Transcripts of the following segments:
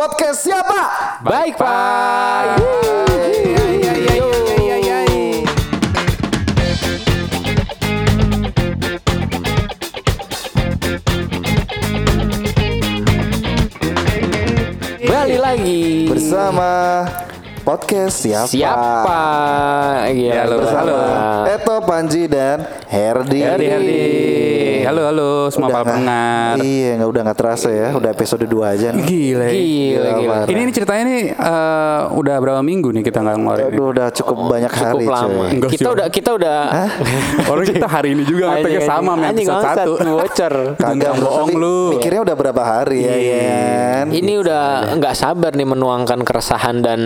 Podcast siapa? Baik, Pak. Balik lagi Bersama podcast siapa? Siapa? Iya, halo, Bersama halo. Eto, Panji dan Herdi. Herdi, Herdi. Halo, halo semua Udah para pendengar. Iya, nggak udah nggak terasa ya. Udah episode 2 aja nih. Gila, gila, gila. parah. Ini, ini ceritanya nih eh, udah berapa minggu nih kita nggak ngeluarin ini? Aduh, udah cukup banyak cukup hari lama. cuy. Enggak kita udah kita udah Orang kita hari ini juga ngeteknya sama sama anjing episode satu. bocor. Jangan bohong lu. Mikirnya udah berapa hari ya kan? Ini udah nggak sabar nih menuangkan keresahan dan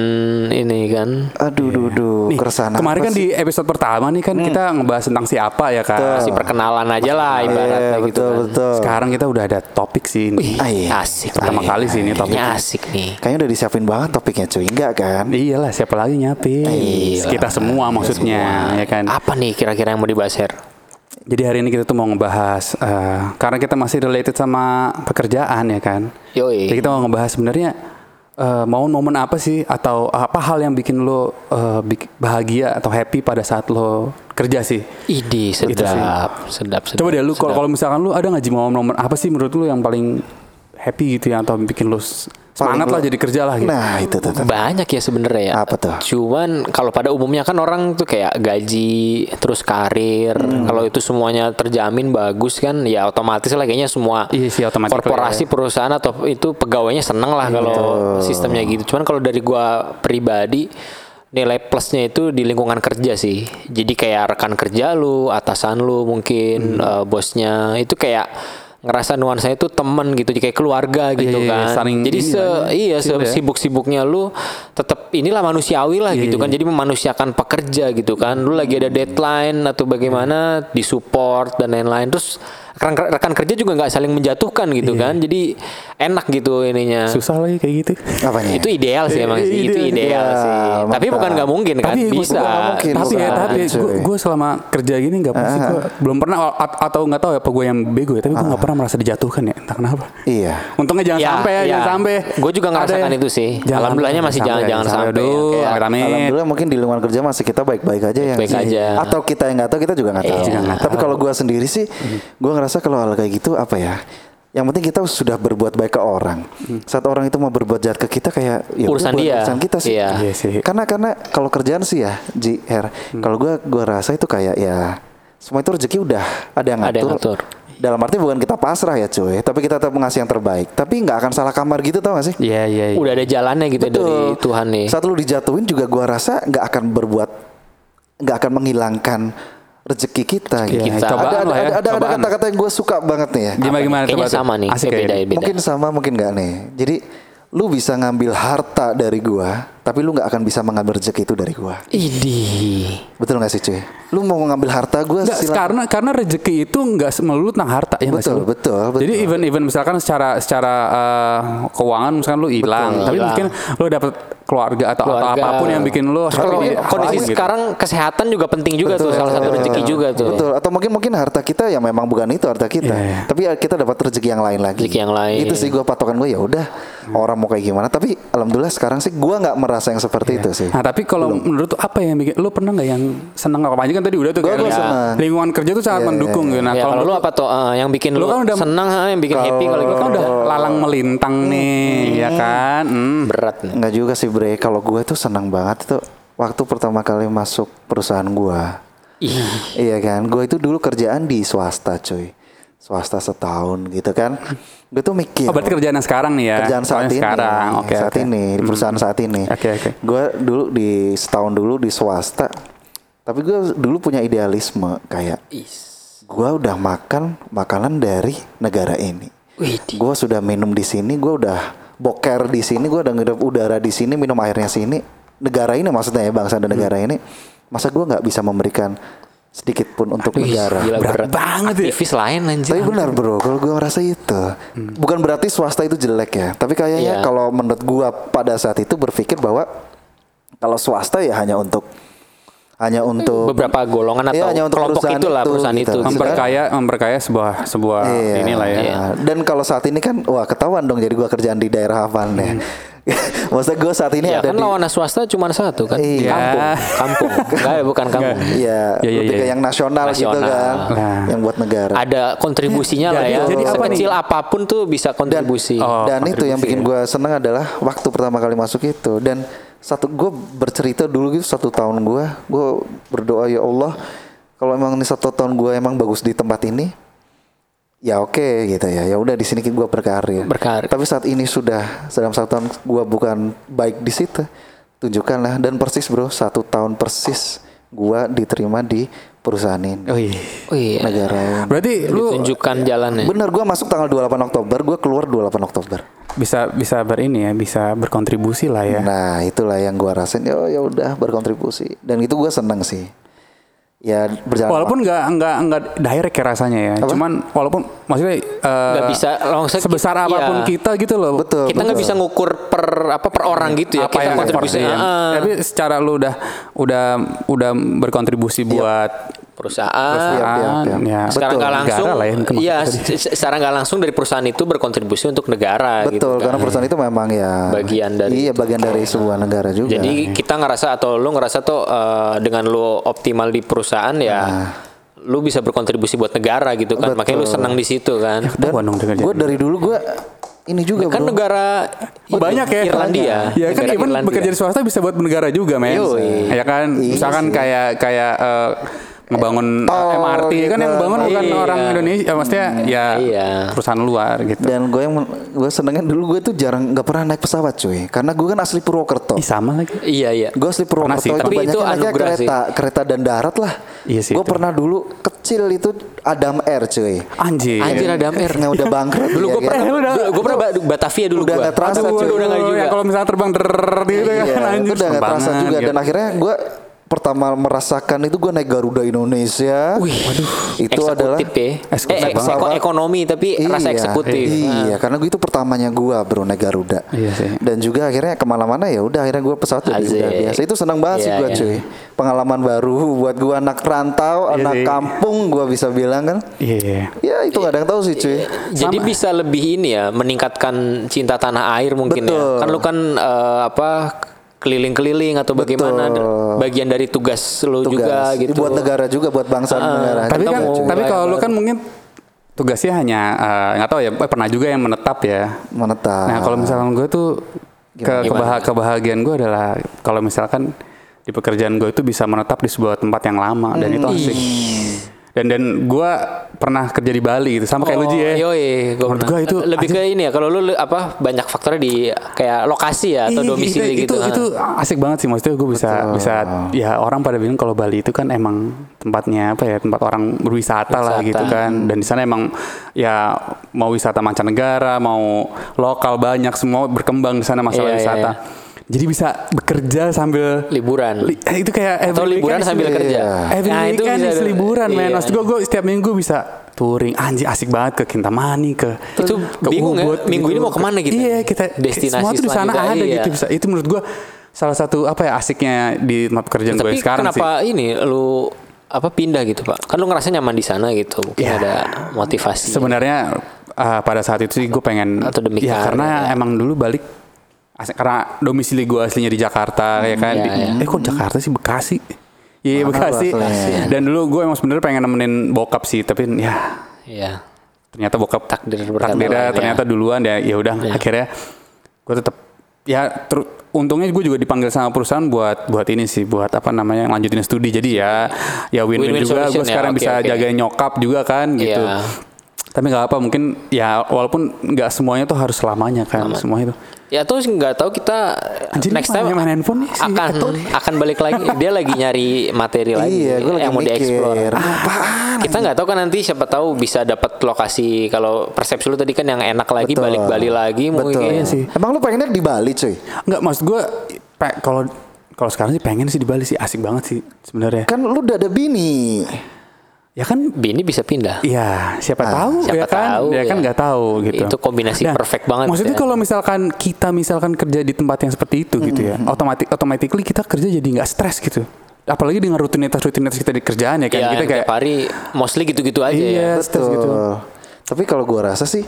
ini kan. Aduh, duh, duh, keresahan kemarin kan di episode pertama nih kan kita ngebahas tentang siapa ya kan. Masih perkenalan aja lah Iya, ibaratnya gitu betul, kan. betul. Sekarang kita udah ada topik sih ini. Ah, iya. Asik. Pertama kali sih ini topiknya. Kayaknya asik nih. Kayaknya udah disiapin banget topiknya cuy, enggak kan? Iyalah siapa lagi nyapin Iya. Kita semua maksudnya ya kan Apa nih kira-kira yang mau dibahas Her? Jadi hari ini kita tuh mau ngebahas eh, Karena kita masih related sama pekerjaan ya kan Yoi. Jadi kita mau ngebahas sebenarnya eh, momen-momen apa sih Atau apa hal yang bikin lo bik- bahagia atau happy pada saat lo kerja sih Idi Gitu sedap, sedap, sedap. Coba deh lu kalau sedap. misalkan lu ada nggak sih momen-momen apa sih menurut lu yang paling happy gitu ya Atau bikin lu s- semangat lah jadi kerja lah gitu Nah, itu tuh. tuh. banyak ya sebenarnya ya. Apa tuh? Cuman kalau pada umumnya kan orang tuh kayak gaji, terus karir. Hmm. Kalau itu semuanya terjamin bagus kan, ya otomatis lah kayaknya semua Iya sih, otomatis korporasi, perusahaan atau itu pegawainya seneng lah kalau sistemnya gitu. Cuman kalau dari gua pribadi nilai plusnya itu di lingkungan kerja sih. Jadi kayak rekan kerja lu, atasan lu mungkin Hmm. eh, bosnya itu kayak ngerasa nuansanya itu temen gitu, kayak keluarga gitu iya, kan. saling Jadi se ya, iya chill ya. sibuk-sibuknya lu tetap inilah manusiawi lah Iya, gitu kan. Jadi memanusiakan pekerja gitu kan. Lu lagi ada deadline atau bagaimana disupport dan lain-lain. Terus rekan, rekan kerja juga nggak saling menjatuhkan Iya. gitu kan. Jadi enak gitu ininya. susah lagi kayak gitu Apanya? Itu ideal sih emang sih. Itu Ideal. ideal sih. Ah, Tapi mantap. bukan nggak mungkin kan. Tapi gua- Bisa. nggak mungkin, tapi ya tapi gue gue selama kerja gini nggak pasti gue belum pernah atau nggak tahu ya apa gue yang bego ya tapi gue nggak pernah merasa dijatuhkan ya entah kenapa Iya. untungnya jangan Ya, sampai ya, ya. jangan sampai Gue juga ngerasakan ya. itu sih. Jangan Alhamdulillahnya masih sampai, jangan jangan sampai. ya. Amit amit Alhamdulillah mungkin di lingkungan kerja masih kita baik-baik aja ya. Baik-baik aja. Atau kita yang nggak tahu kita juga nggak tahu. Iya. Juga nggak Tapi kalau gua sendiri sih, gua ngerasa kalau hal kayak gitu apa ya? Yang penting kita sudah berbuat baik ke orang. Saat orang itu mau berbuat jahat ke kita kayak ya Urusan dia. urusan kita sih. Iya. Iya sih. Karena karena kalau kerjaan sih ya, Ji, Her. Kalau gua gua rasa itu kayak ya semua itu rezeki udah ada yang Ada yang ngatur. ngatur. Dalam arti bukan kita pasrah ya cuy, tapi kita tetap ngasih yang terbaik. Tapi nggak akan salah kamar gitu tau gak sih? Iya iya iya. Udah ada jalannya gitu dari Betul. Tuhan nih. Saat lu dijatuhin juga gua rasa nggak akan berbuat nggak akan menghilangkan rezeki kita gitu. Iya, kita. cobaan Ada ada lah ya, ada, ada kata-kata yang gue suka banget nih ya. Gimana gimana Kayaknya coba tuh. sama nih. Asik kayak kayaknya. beda, beda. Mungkin sama mungkin nggak nih. Jadi lu bisa ngambil harta dari gua, tapi lu nggak akan bisa mengambil rezeki itu dari gua. Idih. Betul nggak sih cuy? Lu mau ngambil harta gua Nggak, silakan. karena karena rezeki itu nggak melulu tentang harta ya Betul, sih? betul, betul. Jadi even even misalkan secara secara eh, keuangan misalkan lu hilang, tapi Hilang. mungkin lu dapet keluarga atau, atau Keluarga. apa pun yang bikin lu Terus kalau kondisi gitu. sekarang kesehatan juga penting juga tuh salah satu rezeki juga tuh. Betul. Atau mungkin mungkin harta kita ya memang bukan itu harta kita, iya. tapi ya kita dapat rezeki yang lain lagi. Rezeki yang lain. Itu sih gua patokan gue ya udah orang mau kayak gimana. Tapi alhamdulillah sekarang sih gua nggak merasa yang seperti itu sih. Nah tapi kalau menurut tuh apa yang bikin lu pernah nggak yang seneng apa aja kan tadi udah tuh Gua- kayak gua seneng. lingkungan kerja tuh sangat Iya, mendukung gitu. Nah ya kalau lu menurut apa tuh eh, yang bikin Lu lu, kan udah- senang ha, yang bikin happy kalau lu gitu kan udah lalang melintang nih, ya kan? Hmm. berat nih. Nggak juga sih Bre. Kalau gue tuh senang banget itu waktu pertama kali masuk perusahaan gua. Ih, Iya kan, gue itu dulu kerjaan di swasta cuy, swasta setahun gitu kan. Gue tuh mikir. Oh berarti kerjaan yang sekarang nih ya? kerjaan saat Soalnya ini, Sekarang, oke saat oke. ini di perusahaan saat ini. Oke, oke. Gue dulu di setahun dulu di swasta, tapi gue dulu punya idealisme kayak gue udah makan makanan dari negara ini. Gue sudah minum di sini, gue udah boker di sini, gue udah udara di sini, minum airnya sini. Negara ini maksudnya ya bangsa dan negara Hmm. ini, masa gue nggak bisa memberikan sedikit pun untuk negara. gila Berat berat, banget ya. Aktivis lain anjir. Tapi benar bro, kalau gue ngerasa itu bukan berarti swasta itu jelek ya. Tapi kayaknya Iya. kalau menurut gue pada saat itu berpikir bahwa kalau swasta ya hanya untuk hanya untuk beberapa golongan atau Iya, hanya untuk kelompok perusahaan itulah itu, perusahaan gitu. itu. Memper- memperkaya memperkaya sebuah sebuah Iya. inilah ya. Iya. Dan kalau saat ini kan wah ketahuan dong jadi gua kerjaan di daerah Havan ya. Maksudnya gue saat ini Ya ada kan di lawan swasta cuma satu kan. Iya. Kampung, kampung. Enggak, bukan kampung. Iya, Iya, iya, lebih ke iya. yang nasional, gitu Nasional. kan, Nah. yang buat negara. Ada kontribusinya lah Jadi- ya. jadi apa Sekecil nih? apa pun tuh bisa kontribusi. Oh, dan itu yang kontribusi bikin ya. gue seneng adalah waktu pertama kali masuk itu dan satu gue bercerita dulu gitu satu tahun gue gue berdoa ya Allah kalau emang ini satu tahun gue emang bagus di tempat ini ya oke gitu ya. Ya udah di sini gue berkarir. Berkarir. tapi saat ini sudah dalam satu tahun gue bukan baik di situ. Tunjukkanlah. Dan persis bro satu tahun persis gue diterima di perusahaan ini Oh iya. Oh iya. negara Berarti lu Tunjukkan jalannya. bener gue masuk tanggal 28 Oktober gue keluar 28 Oktober bisa bisa berini ya, bisa berkontribusi lah ya. Nah itulah yang gua rasain ya ya udah berkontribusi dan itu gua seneng sih. Ya berjalan. Walaupun nggak nggak nggak direct ya rasanya ya. Cuman walaupun maksudnya eh, Nggak bisa langsung sebesar iya. apa pun kita gitu loh. betul. Kita nggak bisa ngukur per apa per orang gitu ya. apa kita yang kontribusi effort dia. Ah, Tapi secara lu udah udah udah berkontribusi buat perusahaan. perusahaan, iya, iya. ya. Secara Betul. nggak langsung, Negara ya, iya, secara nggak langsung dari perusahaan itu berkontribusi untuk negara. gitu betul kan. karena perusahaan itu memang ya Bagian dari iya bagian dari sebuah negara juga. Jadi kita ngerasa atau lu ngerasa tuh eh, dengan lu optimal di perusahaan ya, lu bisa berkontribusi buat negara gitu kan. Makanya lu senang di situ kan. Dengan gue dari dulu gue ini juga kan bro. negara Oh, banyak ya Irlandia. Ya kan even Irlandia. bekerja di swasta bisa buat negara juga men. Ya kan Iya misalkan sih. kayak kayak eh, ngebangun Oh, MRT kan yang gitu. bangun bukan Iya. orang Indonesia, ya, maksudnya ya Iya. perusahaan luar gitu. Dan gue yang gue senengnya dulu gue tuh jarang nggak pernah naik pesawat cuy, karena gue kan asli Purwokerto. Ih sama lagi. Iya iya. Gue asli Purwokerto sih, itu tapi banyak itu naiknya anugerah sih. kereta, kereta dan darat lah. Iya sih, Gue itu. pernah dulu kecil itu Adam Air cuy. Anjir. Anjir ada Air. Yang udah bangkrut. Dulu ya gue kan? pernah, gue pernah Ba- Batavia dulu Udah gue. nggak terasa, cuy. udah nggak juga. Ya, kalau misalnya terbang der gitu Iya, kan anjir. udah serem gak terasa juga gitu. dan akhirnya gue pertama merasakan itu gue naik Garuda Indonesia. Wih, itu adalah eksekutif ya. Eksekutif eh, eks- banget. eko- ekonomi tapi rasa Iya, eksekutif. Iya, karena gue itu pertamanya gue bro naik Garuda. Iya sih. Dan juga akhirnya ke mana-mana ya udah akhirnya gue pesawat udah biasa. Itu senang banget sih Iya, gue iya. cuy. Pengalaman baru buat gue anak rantau, Iya anak sih. kampung gue bisa bilang kan. Iya. iya. Ya itu gak ada yang tahu sih cuy. Jadi bisa lebih ini ya meningkatkan cinta tanah air mungkin Betul. ya. Kan lu kan eh, apa keliling-keliling atau bagaimana Betul. bagian dari tugas lu juga Tugas. gitu. Buat negara juga buat bangsa dan negara. Tapi kan Ketemu tapi kalau lu kan mungkin tugasnya hanya eh, nggak tahu ya eh, pernah juga yang menetap ya. menetap. Nah kalau misalkan gue tuh ke kebah- kebahagiaan gue adalah kalau misalkan di pekerjaan gue itu bisa menetap di sebuah tempat yang lama dan itu asik. Dan dan gue pernah kerja di Bali gitu sama kayak lu Ji ya. Oh, Yoi, gua Menurut gua itu lebih ke ini ya. Kalau lu apa banyak faktornya di kayak lokasi ya atau Ih, domisili itu, gitu. Itu, itu asik banget sih maksudnya gue bisa bisa ya orang pada bilang kalau Bali itu kan emang tempatnya apa ya tempat orang berwisata lah Wisata. gitu kan dan di sana emang ya mau wisata mancanegara mau lokal banyak semua berkembang di sana masalah Iya, iya, wisata. Jadi bisa bekerja sambil liburan. Li- eh, itu kayak Atau liburan weekend sambil kerja. Every Nah, itu weekend bisa- is liburan men. iya. Maksud gue, gue setiap minggu bisa touring. Anjir asik banget ke Kintamani, ke Itu ke bingung ya, Ubud minggu ini mau ke mana gitu? Iya, kita Destinasi semua tuh di sana ada iya. gitu bisa. Itu menurut gue salah satu apa ya asiknya di tempat pekerjaan gue sekarang sih. kenapa ini lu apa pindah gitu pak? Kan lu ngerasa nyaman di sana gitu. Mungkin Ya. ada motivasi. Sebenarnya uh, pada saat itu sih gue pengen Atau demi ya karena ya. emang dulu balik karena domisili gue aslinya di Jakarta ya kan. iya, iya. Eh kok Jakarta sih Bekasi? Iya Mana Bekasi. aslinya? Dan dulu gue emang sebenarnya pengen nemenin bokap sih, tapi ya Iya. ternyata bokap Takdir takdirnya lain, ternyata ya. duluan ya ya udah akhirnya gue tetap ya ter- untungnya gue juga dipanggil sama perusahaan buat buat ini sih buat apa namanya lanjutin studi jadi ya ya win-win juga gue ya, sekarang oke, bisa oke. jagain nyokap juga kan gitu Iya. tapi nggak apa mungkin ya walaupun nggak semuanya tuh harus selamanya kan semuanya tuh Ya terus nggak tahu kita Anjir, next time main handphone nih, si akan Ato akan balik lagi. Dia lagi nyari materi lagi Iya, gue lagi yang mau dieksplor. Apaan? Kita nggak tahu kan nanti siapa tahu bisa dapat lokasi kalau persepsi lu tadi kan yang enak lagi Betul. balik Bali lagi Betul. mungkin. Iya sih. Emang lu pengennya di Bali cuy? nggak maksud gue pe- kalau kalau sekarang sih pengen sih di Bali sih asik banget sih sebenarnya Kan lu udah ada bini. Ya kan Bini bisa pindah. Iya, siapa tahu siapa ya kan? tahu, ya kan ya. nggak tahu gitu. Itu kombinasi perfect banget Maksudnya ya. kalau misalkan kita misalkan kerja di tempat yang seperti itu gitu ya, otomatis automatically kita kerja jadi nggak stres gitu. apalagi dengan rutinitas-rutinitas kita di kerjaan ya kan Iya, kita kayak hari mostly gitu-gitu aja Iya. ya. stres Betul. gitu. Tapi kalau gua rasa sih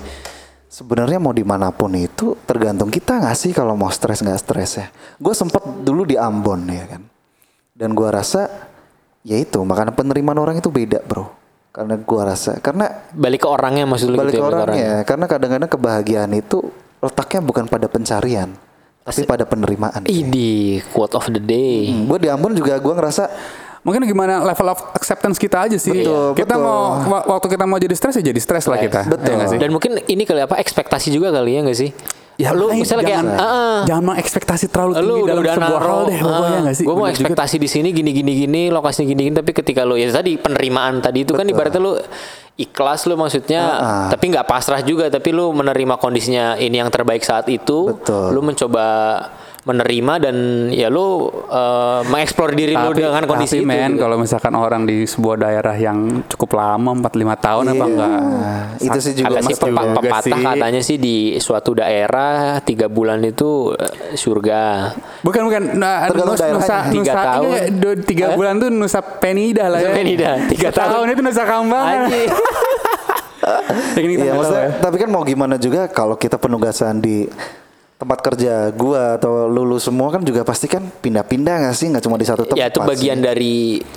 sebenarnya mau di mana pun itu tergantung kita nggak sih kalau mau stres nggak stres ya. Gue sempet dulu di Ambon ya kan. Dan gua rasa ya itu makanya penerimaan orang itu beda bro. Karena gua rasa karena Balik ke orangnya maksud lu balik gitu ke ya, balik ke orangnya karena kadang-kadang kebahagiaan itu letaknya bukan pada pencarian tapi pada penerimaan. Idi, quote of the day. gue di Ambon juga gua ngerasa mungkin gimana level of acceptance kita aja sih Betul, kita betul. mau wa- waktu kita mau jadi stres ya jadi stres lah kita Betul. Ya sih? Dan mungkin ini kali apa ekspektasi juga kali ya nggak sih? Ya, lu misalnya kayak jangan, ah, ah, jangan mengekspektasi terlalu tinggi lu udah dalam udah sebuah hal deh pokoknya nggak sih? Gue mau ekspektasi di sini gini gini gini, lokasinya gini gini, tapi ketika lu ya tadi penerimaan tadi itu kan ibaratnya lu ikhlas lu maksudnya, Ah. tapi nggak pasrah juga, tapi lu menerima kondisinya ini yang terbaik saat itu, Betul. lu mencoba menerima dan ya lu eh, mengeksplor diri lu dengan kondisi tapi itu. men gitu. kalau misalkan orang di sebuah daerah yang cukup lama 4-5 tahun apa Iya. enggak itu sih juga Kata si Mas pepa- juga pepatah sih. katanya sih di suatu daerah tiga bulan itu eh, surga. bukan bukan nah, Tergantung nusa Tiga nusa tahun. do- tiga Eh? bulan tuh nusa penida lah ya Nusa Penida, tiga Tiga tahun itu nusa kambangan. Ya, maksudnya, ya. tapi kan mau gimana juga kalau kita penugasan di tempat kerja gua atau lulu semua kan juga pasti kan pindah-pindah nggak sih nggak cuma di satu tempat ya itu bagian sih. dari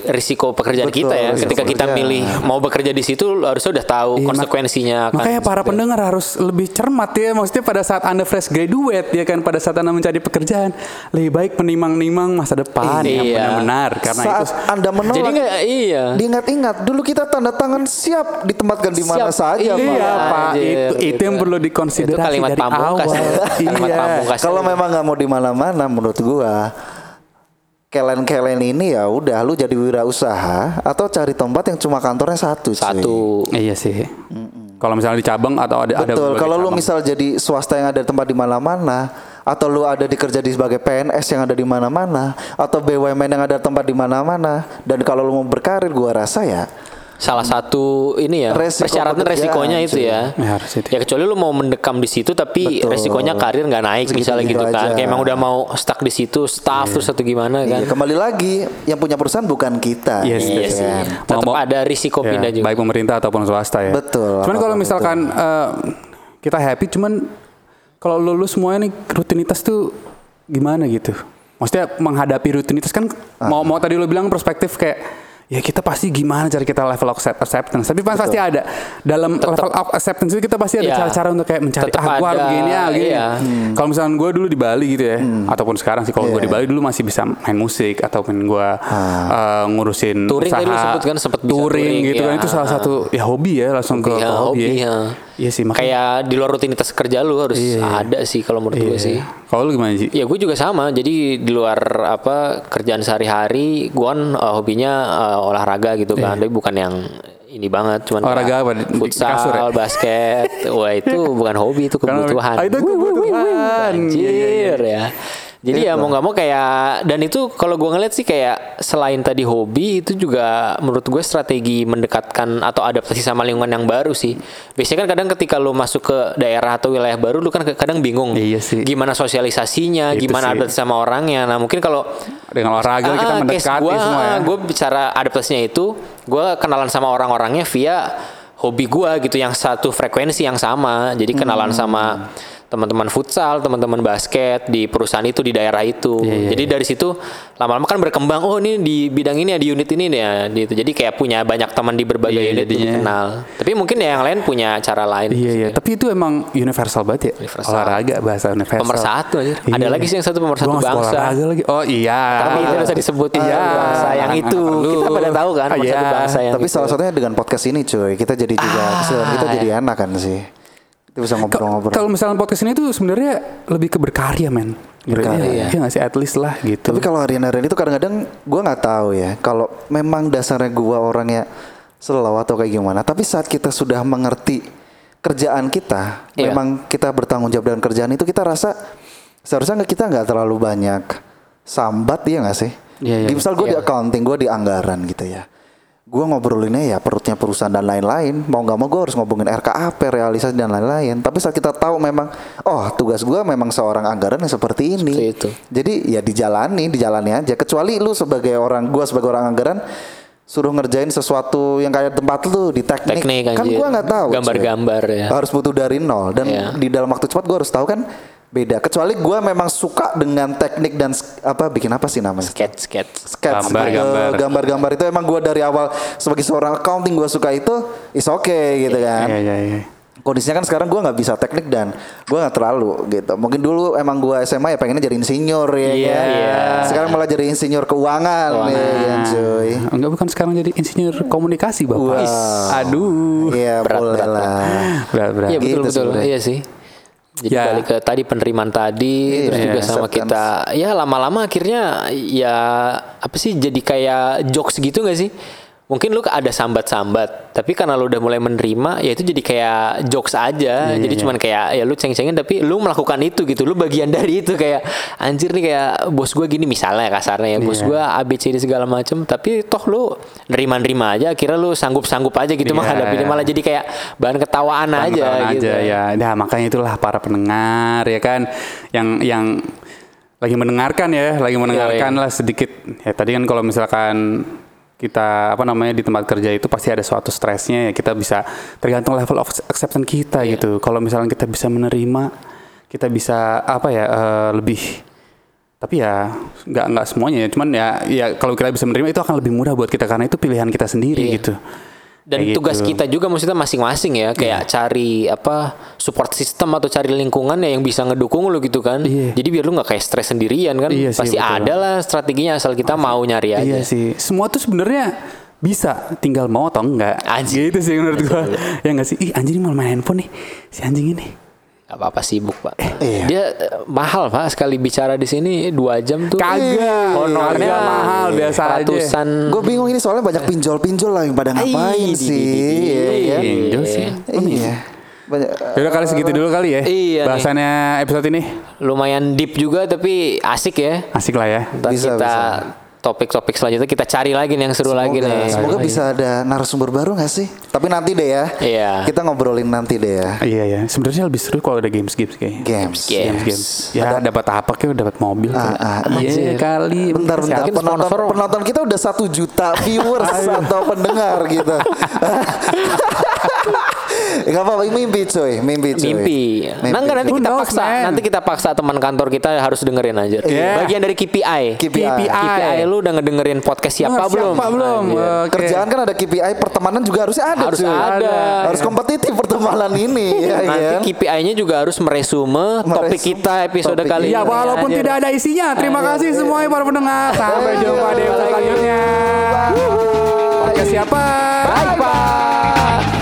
risiko pekerjaan Betul, kita ya. risiko Ketika kita pekerjaan. milih mau bekerja di situ harusnya udah tahu Iya, mak- konsekuensinya kan. Makanya para pendengar harus lebih cermat ya. Maksudnya pada saat Anda fresh graduate ya kan. Pada saat Anda mencari pekerjaan. Lebih baik menimang-nimang masa depan yang Iya. benar-benar. Karena saat itu anda menolak Jadi nggak iya. diingat-ingat dulu kita tanda tangan siap ditempatkan di mana saja Iya, Pak. Iya itu, itu gitu. yang perlu dikonsiderasi Itu kalimat dari pamungkas awal. ya. Iya. pamungkas. kalau memang nggak mau di mana-mana menurut gua kelen-kelen ini ya udah lu jadi wirausaha atau cari tempat yang cuma kantornya satu cuy. Satu. Iya sih. Kalau misalnya di cabang atau ada ada Betul. Kalau lu misal jadi swasta yang ada di tempat di mana-mana, atau lu ada di kerja di sebagai PNS yang ada di mana-mana, atau BUMN yang ada tempat di mana-mana, dan kalau lu mau berkarir, gua rasa ya Salah satu ini ya Resiko persyaratan pekerjaan, resikonya itu ya. Ya, itu. Ya kecuali lu mau mendekam di situ tapi Betul. resikonya karir nggak naik misalnya Segitu-gitu gitu kan. Kayak emang udah mau stuck di situ staff terus atau gimana kan. Iya, kembali lagi yang punya perusahaan bukan kita. Yes, Iya yes. sih. Mau- Tetap mau- ada risiko Ya, pindah juga. Baik pemerintah ataupun swasta ya. Betul, Cuman kalau misalkan eh, kita happy, cuman kalau lu, lu semuanya nih rutinitas tuh gimana gitu? Maksudnya menghadapi rutinitas kan Ah. mau mau tadi lu bilang perspektif kayak ya kita pasti gimana cara kita level acceptance. Tapi pas pasti ada dalam level of acceptance itu kita pasti ada Iya. cara-cara untuk kayak mencari Tetep ah gua harus gini ah gini. iya. Kalau misalnya gue dulu di Bali gitu ya, ataupun sekarang sih kalau gue Hmm. Iya. di Bali dulu masih bisa main musik ataupun gue eh, ngurusin Touring usaha tadi lu sebut kan, sempet touring touring, gitu kan ya. itu salah satu ya hobi ya langsung ke, Ya, ke hobi, hobi, ya. ya. Iya sih makanya. Kayak di luar rutinitas kerja lu harus Iya. ada sih kalau menurut gue Iya. sih. Kalau lu gimana sih? Ya gue juga sama. Jadi di luar apa kerjaan sehari-hari, gue kan uh, hobinya uh, olahraga gitu kan. Tapi bukan yang ini banget, cuman Iya. Olahraga apa? Di futsal, kasur ya? basket. Wah itu bukan hobi itu kebutuhan. Ah, itu kebutuhan. Anjir ya. Jadi ya mau nggak mau kayak dan itu kalau gue ngeliat sih kayak selain tadi hobi itu juga menurut gue strategi mendekatkan atau adaptasi sama lingkungan yang baru sih. Biasanya kan kadang ketika lu masuk ke daerah atau wilayah baru lu kan kadang bingung Iya sih. gimana sosialisasinya, Itu gimana sih. adaptasi sama orangnya. Nah mungkin kalau Dengan olahraga kita Ah, mendekati gua, semua ya. Gue bicara adaptasinya itu, gue kenalan sama orang-orangnya via hobi gue gitu yang satu frekuensi yang sama. Jadi kenalan Hmm. sama teman-teman futsal, teman-teman basket di perusahaan itu di daerah itu. Iya, iya, Jadi dari situ lama-lama kan berkembang. Oh ini di bidang ini ya di unit ini ya. Gitu. Jadi kayak punya banyak teman di berbagai Iya, unit jadinya. dikenal. Tapi mungkin ya yang lain punya cara lain. Iya iya, tapi itu emang universal banget ya. Universal. Olahraga bahasa universal. Pemersatu aja. Ada Iya. lagi sih yang satu pemersatu Gua nggak suka bangsa. olahraga lagi. Oh iya. Tapi itu bisa disebut Iya. bangsa yang itu. perlu. Kita pada tahu kan Ah, pemersatu iya. bangsa yang Tapi itu. salah satunya dengan podcast ini cuy, kita jadi juga keseruan kita jadi enak kan sih. Kita bisa ngobrol-ngobrol. Kalau misalnya podcast ini tuh sebenarnya lebih ke berkarya men. Berkarya. Iya iya nggak sih at least lah gitu. Tapi kalau harian-harian itu kadang-kadang gue nggak tahu ya. Kalau memang dasarnya gue orangnya slow atau kayak gimana. Tapi saat kita sudah mengerti kerjaan kita, Iya. memang kita bertanggung jawab dengan kerjaan itu kita rasa seharusnya kita nggak terlalu banyak sambat ya nggak sih? Iya, iya. Di misal gue di Iya. accounting, gue di anggaran gitu ya. Gue ngobrolinnya ya perutnya perusahaan dan lain-lain mau nggak mau gue harus ngomongin RKAP realisasi dan lain-lain tapi saat kita tahu memang oh tugas gue memang seorang anggaran yang seperti ini Seperti itu. jadi ya dijalani dijalani aja kecuali lu sebagai orang gue sebagai orang anggaran suruh ngerjain sesuatu yang kayak tempat lu di teknik, Teknik kan gue nggak tahu. Gambar-gambar ya. harus butuh dari nol dan Iya. di dalam waktu cepat gue harus tahu kan beda kecuali gue memang suka dengan teknik dan apa bikin apa sih namanya Sketch, sketch. sketch Gambar, eh, gambar. gambar-gambar itu emang gue dari awal sebagai seorang accounting gue suka itu is okay gitu kan Iya iya iya. kondisinya kan sekarang gue nggak bisa teknik dan gue nggak terlalu gitu mungkin dulu emang gue SMA ya pengennya jadi insinyur ya Iya, kan iya. sekarang malah jadi insinyur keuangan, nih kan cuy Enggak bukan sekarang jadi insinyur komunikasi bapak. Aduh. iya Berat, boleh berat, lah Berat berat. Iya betul Gitu betul. sebenarnya. Iya sih. Jadi Ya. balik ke tadi penerimaan tadi terus Iya, juga sama acceptance. kita ya lama-lama akhirnya ya apa sih jadi kayak jokes gitu gak sih? Mungkin lu ada sambat-sambat, tapi karena lu udah mulai menerima, ya itu jadi kayak jokes aja. Iya, jadi cuman kayak ya lu ceng-cengin, tapi lu melakukan itu gitu, lu bagian dari itu kayak anjir nih kayak bos gue gini misalnya kasarnya ya bos Iya. gue ABCD segala macem, tapi toh lu nerima-nerima aja, akhirnya lu sanggup-sanggup aja gitu Iya. menghadapinya malah jadi kayak bahan ketawaan aja Pengetahuan gitu. aja ya. Nah, makanya itulah para pendengar ya kan yang yang lagi mendengarkan ya, lagi mendengarkan iya. lah sedikit. Ya tadi kan kalau misalkan kita apa namanya di tempat kerja itu pasti ada suatu stresnya ya kita bisa tergantung level of acceptance kita Iya. gitu. Kalau misalkan kita bisa menerima, kita bisa apa ya eh, lebih tapi ya nggak nggak semuanya ya cuman ya ya kalau kita bisa menerima itu akan lebih mudah buat kita karena itu pilihan kita sendiri Iya. gitu Dan Kayak tugas gitu. kita juga maksudnya masing-masing ya, kayak cari apa support system atau cari lingkungan ya yang bisa ngedukung lu gitu kan. Iya. Jadi biar lu nggak kayak stres sendirian kan. Iya sih, Pasti betul. ada lah strateginya asal kita mau nyari aja. Iya sih, semua tuh sebenarnya bisa, tinggal mau atau enggak. Anjing. Gitu sih menurut gua. ya enggak sih? Ih, anjing ini malah main handphone nih. Si anjing ini. Gak apa-apa sibuk pak. iya. Dia eh, mahal pak sekali bicara di sini dua jam tuh. Kagak. Honornya Harga mahal biasa aja. ratusan. gue bingung ini soalnya banyak pinjol-pinjol lah yang pada ngapain Ih, di- sih iya? Pinjol sih. iya banyak Yaudah kali segitu dulu kali ya. Iya nih. Bahasannya episode ini Lumayan deep juga tapi asik ya. asik lah ya. Ntar Bisa, kita bisa. Topik-topik selanjutnya kita cari lagi nih yang seru lagi Semoga, nih. semoga bisa ada narasumber baru gak sih? Tapi nanti deh ya. Iya. Kita ngobrolin nanti deh ya. Iya ya, sebenarnya lebih seru kalau ada games games kayaknya. Games. Games. Games, Ya dapat apa kayak dapat mobil. Ah, kayak. ah, Iya kali. Bentar, bentar. Siapa Penonton, sponsor? penonton kita udah satu juta viewers atau pendengar gitu. Gak apa-apa, mimpi cuy, mimpi cuy. Mimpi. Nah, enggak nanti Who kita knows, paksa. man? Nanti kita paksa teman kantor kita harus dengerin aja. Iya. Bagian dari KPI. KPI. KPI lu udah ngedengerin podcast siapa Siapa belum? belum? Anjir. Oke. Kerjaan kan ada KPI, pertemanan juga harusnya ada Harus cuy. ada. Harus kompetitif pertemanan ini ya Nanti kan. KPI-nya juga harus meresume topik Meresume kita episode topik kali kita. Ya ini. walaupun tidak ada isinya. Terima kasih semuanya para pendengar. Sampai jumpa di episode selanjutnya. Podcast siapa? Bye, Pak.